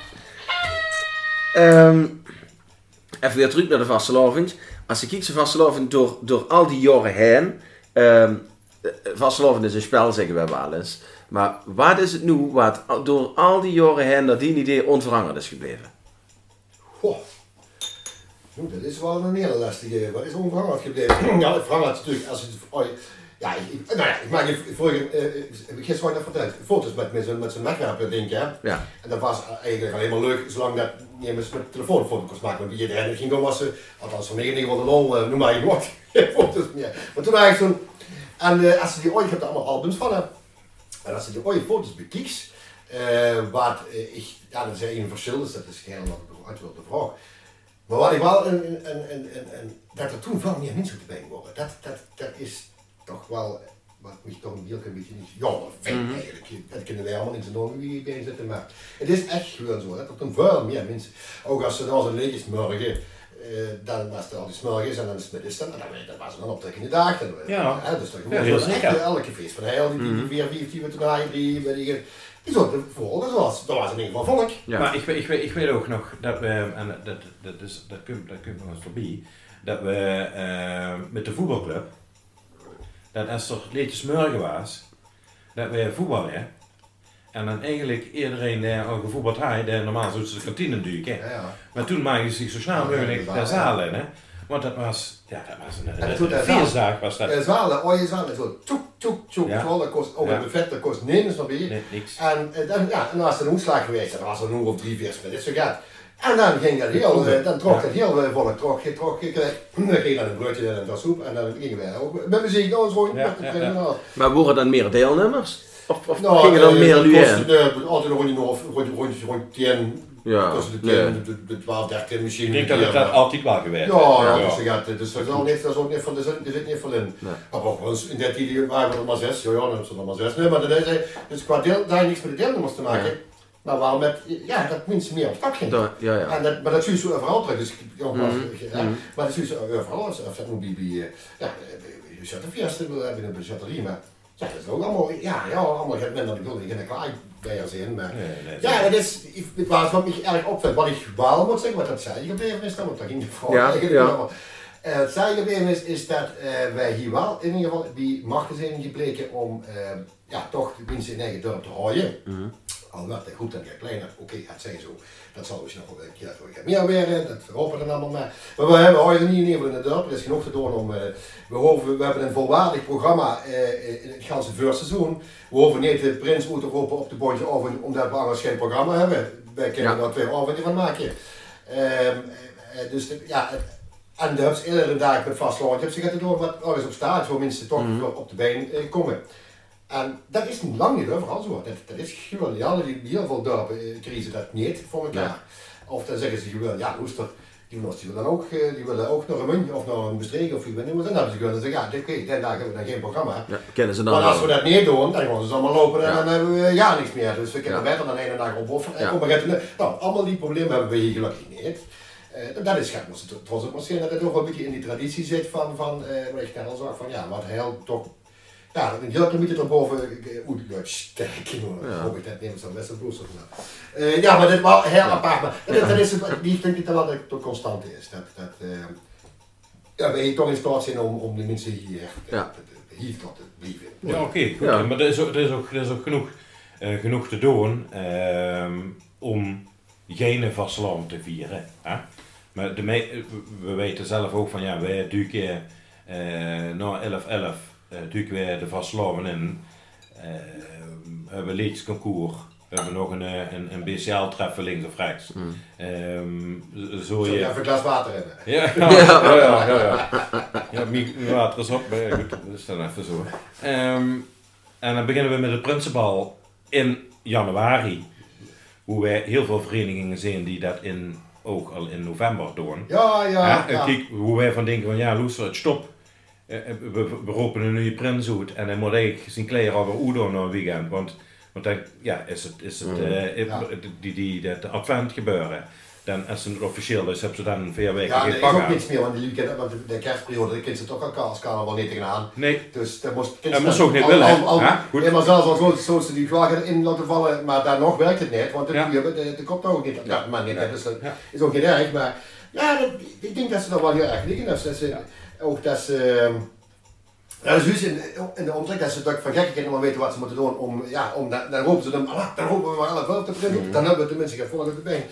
Ehm, even weer terug naar de vastelavond. Als je kijkt naar vastelavond door, door al die jaren heen. ehm eh, vastelavond is een spel, zeggen wij wel eens. Maar wat is het nu wat door al die jaren heen dat die idee onveranderd is gebleven? Goh. Oeh, dat is wel een hele lastige. Wat is onveranderd gebleven? ja, het verandert natuurlijk als het. Ja, ik, ik- nou ja, ik maak je vorige. eh, eh, gisteren had ik dat verteld. Foto's met, met zo'n met zo'n wegwerper ding, hè. Ja. En dat was eigenlijk alleen maar leuk, zolang dat niet eens met telefoon kon maken. Want iedereen ging dan was ze, althans ieder geval de lol, eh, noem maar je wat, foto's meer. Maar toen eigenlijk zo'n, en eh, als ze die ooit, je hebt er allemaal albums van hè. En als je die ooit foto's bekijkt, wat ik, ja dat is een verschil, dus dat is helemaal uit de vraag. Maar wat ik wel, een, een, een, een, een, dat er toen veel meer mensen bij worden, dat, dat, dat is toch wel wat me toch een heel klein beetje niet jammer vind eigenlijk. Dat kunnen wij allemaal in zijn ogen wie bij zitten, maar het is echt gewoon zo, dat er toen veel meer mensen, ook als ze dan zo'n leeg is morgen, eh, dan was er al die smorgens en dan is het met is dan, dan, dat was een optrekkende dag. Dan, Ja. hè, dus dat Ja, zo echt, eh, elke feest van heel, die, die vier, vier, die we toen hadden, die, die, die, die soorten volgen, dat was, dat was in ieder geval volk. Ja. Maar ik, weet- ik, weet, ik weet ook nog dat we, en dat, dat, is, dat, komt, dat komt nog eens voorbij, dat we eh, met de voetbalclub, dat als er leedjes morgen was, dat we voetballen. En dan eigenlijk iedereen die al gevoetbald had, die normaal zo de kantine duiken. Ja, ja. Maar toen maakten ze zich zo snel mogelijk naar zalen. Hè? Want dat was, ja, dat was En een, toen een, feestdag was dat. Eh, Zwalen, ooie zwalen, zo toek, toek, toek, Ja. dat kost, ook Ja. de vet, dat kost niks nog weer. Nee, niks. En, eh, dan, ja, en dan was er een geweest, en dan was er nog of drie, vier met dit zo gaat. En dan ging dat heel, eh, dan trok dat heel eh, volk, trok, je trok, je kreeg, dan ging je dan een broodje en een tas soep, en dan gingen wij ook met muziek, zo, Ja, met. Maar worden dan meer deelnemers? Of, of Nou, gingen dan eh, meer de- Altijd nog, rondje, rondje, rondje 10, Ja, tussen de nee. 10, de, de 12, 13 misschien. Ik denk dat het dat altijd wel geweest Ja, Ja. ja. Dus, ja, dus dat is al niet, dat is ook niet van, er zit, er zit niet van in. Nee. Maar eens in dat die waren er maar zes, ja, ja, dan zijn er maar zes. Nee, maar dat is, dus qua deel, daar heeft niks met de deelnemers te maken. Maar wel met, ja, dat mensen meer op stap gingen. Da- ja, ja. En dat, maar dat zie je zo overal terug, dus nogmaals, Mhm, ja, mhm. maar dat zie je zo overal, als of dat moet bij, bij, eh, ja, bij de hebben een budgetterie, maar ja, dat is ook allemaal, ja, ja, allemaal gaat minder, ik wil niet geen klaar bij zijn, maar Nee, nee, ja, dat is, ik- het was wat me erg opvalt, wat ik wel moet zeggen, wat dat zij gebleven is, dan, want daar ging de vrouw Ja, ja. Eh, het zij gebleven is, is dat eh, wij hier wel in ieder geval die machten zijn gebleken om eh, ja, toch de mensen in eigen dorp te houden. Mhm. Al werd het goed en kleiner, oké, het zijn zo. Dat zal misschien nog wel een keer gaan meer werden, dat we dan allemaal maar. Maar we hebben houden niet in ieder geval in het dorp, er is genoeg te doen om, eh, we, hoeven, we hebben een volwaardig programma eh, in het ganse voorseizoen. We hoeven niet de prins uit te roepen op de bondje over, omdat we anders geen programma hebben. Wij kunnen Ja. er twee avonden van maken. Ehm, eh, dus de- ja, het- En ze eerder dag met vastlopen. Je hebt gaat door wat ergens op staat, zo mensen toch Mhm. op de been eh, komen. En dat is niet lang niet overal zo. Dat, dat is gewoon, ja, heel veel dorpen dat niet voor elkaar. Ja. Of dan zeggen ze gewoon, ja, Oester, die willen, die willen ook, eh, die willen ook naar een muntje of naar een bestreken of wie ben Dan hebben ze gewoon zeggen, ja, dit, den dag hebben we dan geen programma. Ja, kennen ze dan Maar als we dat niet doen, dan gaan ze allemaal lopen en Ja. dan hebben we ja niks meer. Dus we kunnen beter dan één dag opofferen. En Ja. Nou, allemaal die problemen hebben we hier gelukkig niet. Eh, dat is gek, het trots op misschien dat het ook wel een beetje in die traditie zit van, van eh, wat ik net al zag, van ja, wat heel toch, ja, een heel klein beetje erboven, eh, oeh, dat sterk, hoor. Ja. hoop ik dat neemt zo best een bloed uh, Ja, maar dit was heel apart, maar dat, dat is, het- die vind ik dat wel de constante is. Dat, dat, eh, ja, we hier toch in staat zijn om, om de mensen hier, eh, Ja. hier tot te blijven. Ja, oké, goed. Ja. Maar er is ook, er is ook, er is ook genoeg, eh, genoeg te doen ehm, om geen vasteland te vieren. Hè? Maar de me- we weten zelf ook van ja, wij duiken eh na 11-11 eh, duiken wij de vasteland in. Eh, we hebben liedjes concours. We hebben nog een, eh, een, een BCL-treffen links of rechts. Mm. Ehm, zo je... even een glas water hebben. Ja, ja, ja, ja. ja, ja. mijn water is op, maar ja, goed, dat is dan even zo. Ehm, en dan beginnen we met het Prinsenbal in januari. Hoe wij heel veel verenigingen zien die dat in, ook al in november doen. Ja, ja, Ja, kijk hoe wij van denken van ja, Loester, het stop. Eh, eh, We, we roepen een nieuwe prins uit en hij moet eigenlijk zijn kleren alweer uitdoen na een weekend. Want, want dan ja, is het, is het eh, Ja. die, die, dat advent gebeuren. Dan, als het officieel is, hebben ze dan vier weken Ja, geen er is ook niets meer, want de, weekend, want de, de kerstperiode, de kinderen toch al als carnaval niet tegenaan. Nee, Dus dat moest Dat moest ook niet willen, hè? Ja, goed. Ja, maar zelfs als zo, zo ze die vragen in laten vallen, maar daar nog werkt het niet, want de, Ja. ja. de, de, de komt ook niet op dat moment niet. Nee. Dus dat Ja. is ook niet erg, maar ja, dat, ik denk dat ze dat wel heel erg liggen. Dat ze, Ook dat ze... ehm, Ja, dus juist in, in de omtrek dat ze toch van gekke kinderen weten wat ze moeten doen om, ja, om dan, dan roepen ze ah, dan roepen we maar alle wel te beginnen, dan hebben we tenminste op de been.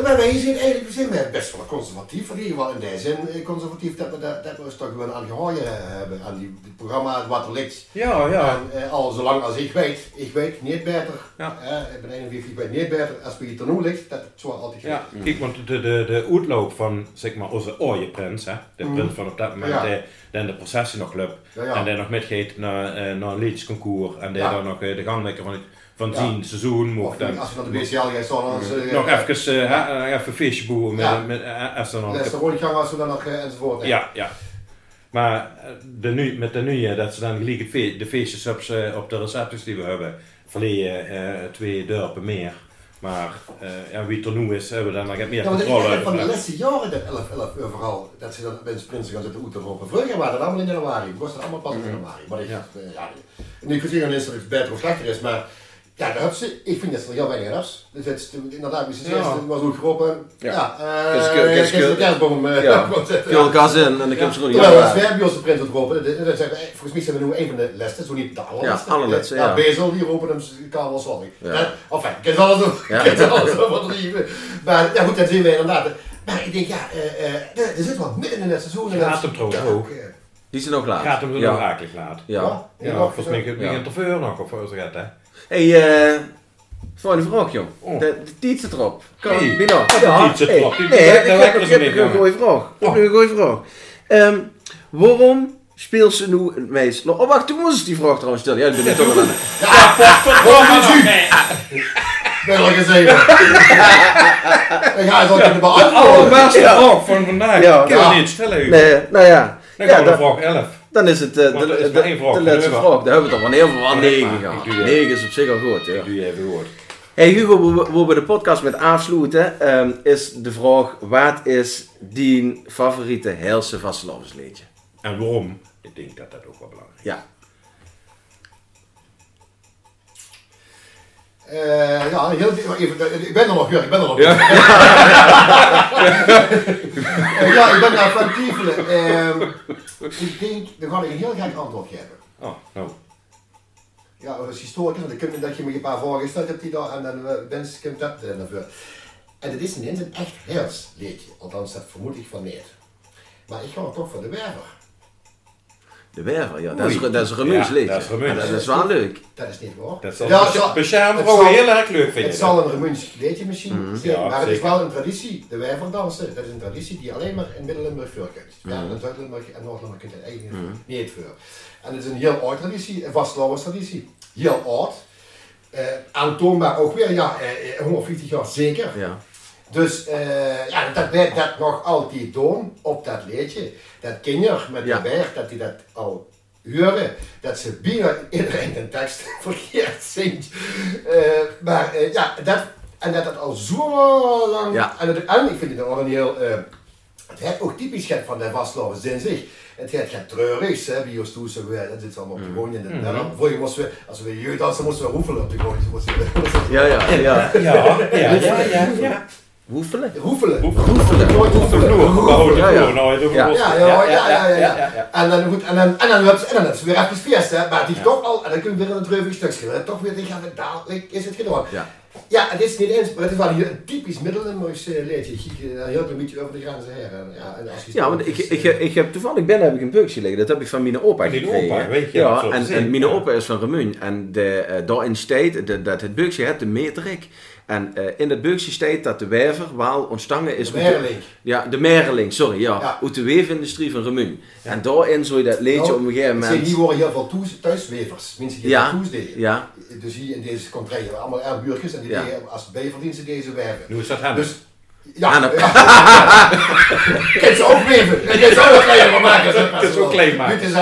Terwijl wij hier zien, eigenlijk we zijn best wel conservatief, in ieder geval in deze zin eh, conservatief, dat we, dat, dat we ons toch gewoon aan gehouden hebben, aan die, die programma wat er ligt. ja, ja. En eh, al zolang als ik weet, ik weet niet beter, Ja. eh, ik ben 41, ik weet niet beter als wie het er nu ligt, dat het zo altijd Ja, gaat. kijk, want de, de, de uitloop van zeg maar, onze ooie prins, hè, de Mm. prins van op dat moment, Ja. die dan de processie nog loopt Ja, ja. en die nog metgeeft naar, eh, naar een liedjesconcours en die Ja. dan nog eh, de gangmaker van, het- van Ja. zijn seizoen mocht dan als we naar de BCL gaan staan, dan eh, nog even, eh, eh, even een feestje boeren met, Ja. met, is de rondgang als we dan nog enzovoort. Ja, ja. Maar de nu, met de nieuwe, dat ze dan gelijk het fe- de feestjes op, ze- op de recepties die we hebben, verleden twee dorpen meer. Maar ja, wie het er nu is, hebben we dan nog meer Ja, ik controle denk van de over. laatste jaren dat 11, 11 overal, dat ze dan bij de sprinten gaan zitten oeten roepen. Vroeger waren dat allemaal in januari, het was dat allemaal pas in januari. Maar ik, Ja. ja. ja, niet gezien is dat het beter of slechter is, maar ja, hebben ze, ik vind dat ze er heel weinig refs. Dus het is inderdaad, wie ze Ja. zegt, het was ook geroepen, Ja. ja, eh, ja, kus- kus- de kerstboom eh, Ja. zetten. Veel gas in en dan kunnen ze gewoon niet Terwijl als wij bij onze print het roepen, dat- dat zijn wij- volgens mij zijn we nu een van de lessen, zo niet de allerlaatste. Ja, allerlaatste, ja. Ja, Bezel, die roepen hem Karel sorry. Ja. Ja. Enfin, ik ken ze alles Ja. ik ken alles wat lieven. Maar ja goed, dan zien we inderdaad. Maar ik denk, ja, eh, eh, er zit wat midden in het seizoen. en Gaat dat- hem trouwens ja, ook. eh, Die zijn ook laat. Gaat hem er ja. nog akelig laat. Ja. Ja, nog, volgens mij eh, begint de veur nog, of zo gaat hè? Hey, eh. Volgende vraag, joh. Oh. De, de tiet zit erop. Kan, Hey, Bino. wat de tiet zit hey. erop? Die- Nee, ik heb ik heb een aan. goeie vraag. Ik heb Oh. een goeie vraag. Ehm, waarom speelt ze nu het meest... Oh, wacht, toen moest die vraag trouwens stellen. Ja, ik ben net toch wel aan het- Ben al gezegd. Ik ga eens ook in de De beantwoorden. allerbeste Ja. vraag van vandaag. Ja. Kunnen we Ja. niet stellen, u? Nee, nou ja. Dan Ja, gaan we naar vraag 11. Dan is het eh, de, is de, laatste vraag. Daar hebben we toch wel heel veel aan Ja, 9 maar gehad. ik doe je. 9 is op zich al goed, ja. Ik doe je even woord. Hey Hugo, waar we- de podcast met afsluiten, ehm, is de vraag: wat is die favoriete Heelse vastelavondsliedje? En waarom? Ik denk dat dat ook wel belangrijk is. Ja. Eh, ja, heel, even, ik ben er nog, ja, ik ben er nog. Ja. Eh, ja, ik ben daar van Tiefelen. Ehm, ik denk, dan ga ik een heel gek antwoord geven. Oh, nou. Ja, als historicus, dan kun je dat je me een paar vragen stelt hebt die daar en dan uh, wens ik dat uh, naar voren. En het is niet eens een echt heers liedje, althans dat vermoed ik van niet. Maar ik ga toch voor de werver. De Werver, ja. Dat is, dat is een Remuns Ja, liedje. dat is dat is wel leuk. Dat is niet waar. Dat zal Ja, ja, zal- speciaal het vrouwen zal- heel erg leuk vinden. Het zal een Remuns liedje misschien Mhm. zijn, Ja, maar het is wel een traditie. De wijverdansen, dat is een traditie die alleen maar in Midden-Limburg voorkomt. Ja, Mhm. in Zuid-Limburg en Noord-Limburg kunt het eigenlijk niet voor. En het is een heel oude traditie, een vastgelopen traditie. Heel oud. Eh, aantoonbaar ook weer, ja, eh, eh, 150 jaar zeker. Ja. Dus eh, ja, dat wij dat nog altijd doen op dat liedje. Dat kinderen met Ja. de berg, dat die dat al horen. Dat ze bijna iedereen de tekst verkeerd zingt. Eh, maar eh, ja, dat, en dat het al zo lang... Ja. En, het, en ik vind het ook een heel... eh, het heeft ook typisch het van de vastlopen zin zich. Het heeft het treurigs, hè, bij ons toe, dat zit allemaal op de gooien. En Mhm. dan, vroeger moesten we, als we jeugd hadden, moesten we roefelen op de. Moesten moesten. Ja, ja, ja, ja. ja. Roefelen. Roefelen. Op de vloer, behouden Ja, de ja. Nou, Ja. Ja, ja, ja, ja, ja, ja. En dan goed, en dan, en dan, hebben ze- en dan hebben ze weer even feest, hè. Maar die toch al, en dan kun je weer een treuvig stuk schrijven. Toch weer, ja, dadelijk is het gedaan. Ja. Ja, het is niet eens, maar het is wel hier een typisch Midden-Limburgs eh, liedje. Je kijkt een heel klein beetje over de grenzen heen. En, ja, en als je Ja, want ik, ik, ik heb toevallig binnen heb ik een beukje liggen. Dat heb ik van mijn opa gekregen. opa, weet je, Ja, en, en mijn ja. opa is van Remun. En de, eh, daarin staat de- dat het beukje het de meterik. En eh, in dat beukje staat dat de wijver wel ontstangen is. De Merling. Ja, de Merling, sorry. Ja, Ja. uit de weefindustrie van Remun. En daarin zou je dat leedje Nou, op een gegeven het moment... hier worden heel veel thuis- thuiswevers. Mensen die Ja. dat thuis deden. Ja, Dus hier in deze we allemaal erfburgers en die Ja. deden als bijverdiensten deze werven. Nu is dat hem. Dus ja, Aan de- Kijk ze ook weven. Kijk ze ook nog kleiner van maken. zo Kunt ze ook klein maken.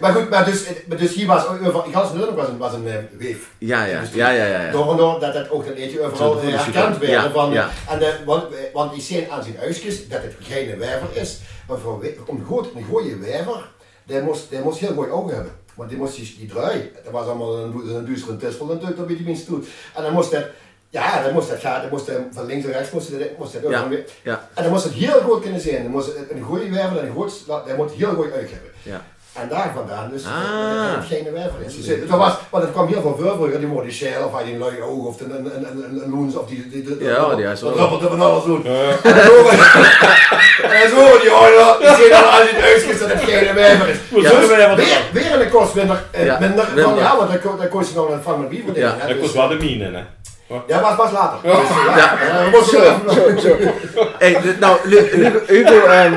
Maar, goed, maar dus, dus hier was in ganz Nederland was een, was een eh, weef. ja, ja. Ja, ja, ja. ja. Door en door dat het ook dat eentje overal eh, herkend van- werd. ja, van, ja. En de, want, eh, want die zien aan zijn huisjes dat het geen werver is. Maar voor, om goed, een goede werver, die moest, die moest heel mooi ogen hebben. Want die moest die, die draai, dat was allemaal een, een duistere tispel natuurlijk, dat weet je minst doet. En dan moest dat, ja, dan moest dat gaan, dan moest dat van links en rechts moest dat, moest dat Ja, ook weer. ja. En dan moest het heel goed kunnen zijn. Dan moest het een goede werver en een goed, dat moet heel goed uit hebben. Ja. En daar vandaan dus Ah. dat het geen werver is. Dus het, was, want het kwam heel veel vroeger, die worden shell of had die een lui oog of een, een, een, een, een loens of die, die, die, Ja, die is wel- dat er van alles doen. Ja. En zo- en dan zo die hoor, die zien dan als je het uitskiest dat het geen werver is. Dus weer, weer een kost minder, eh, Ja, minder, minder. van, ja, want dan, dan kost je nog een vang met biever Ja, Dat dus, kost wel de mine, hè. Ja, maar was later. Dus, ja, Ja. ja, Zo, zo. Hey, nou, Hugo, Hugo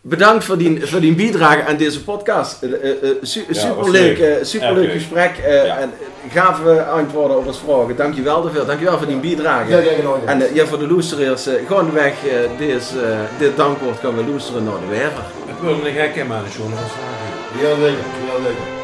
bedankt voor die, voor die bijdrage aan deze podcast. Eh, eh, eh, su- superleuk, leuk. eh, superleuk gesprek eh, Ja. en gave antwoorden op onze vragen. Dankjewel daarvoor. Dankjewel voor die bijdrage. Ja, ja, ja. En ja, voor de loesteraars, eh gewoon de weg, eh, deze, dit dankwoord kan we loesteren naar de werver. Ik wil een gekke man, John. Dat is waar. Heel leuk, heel leuk.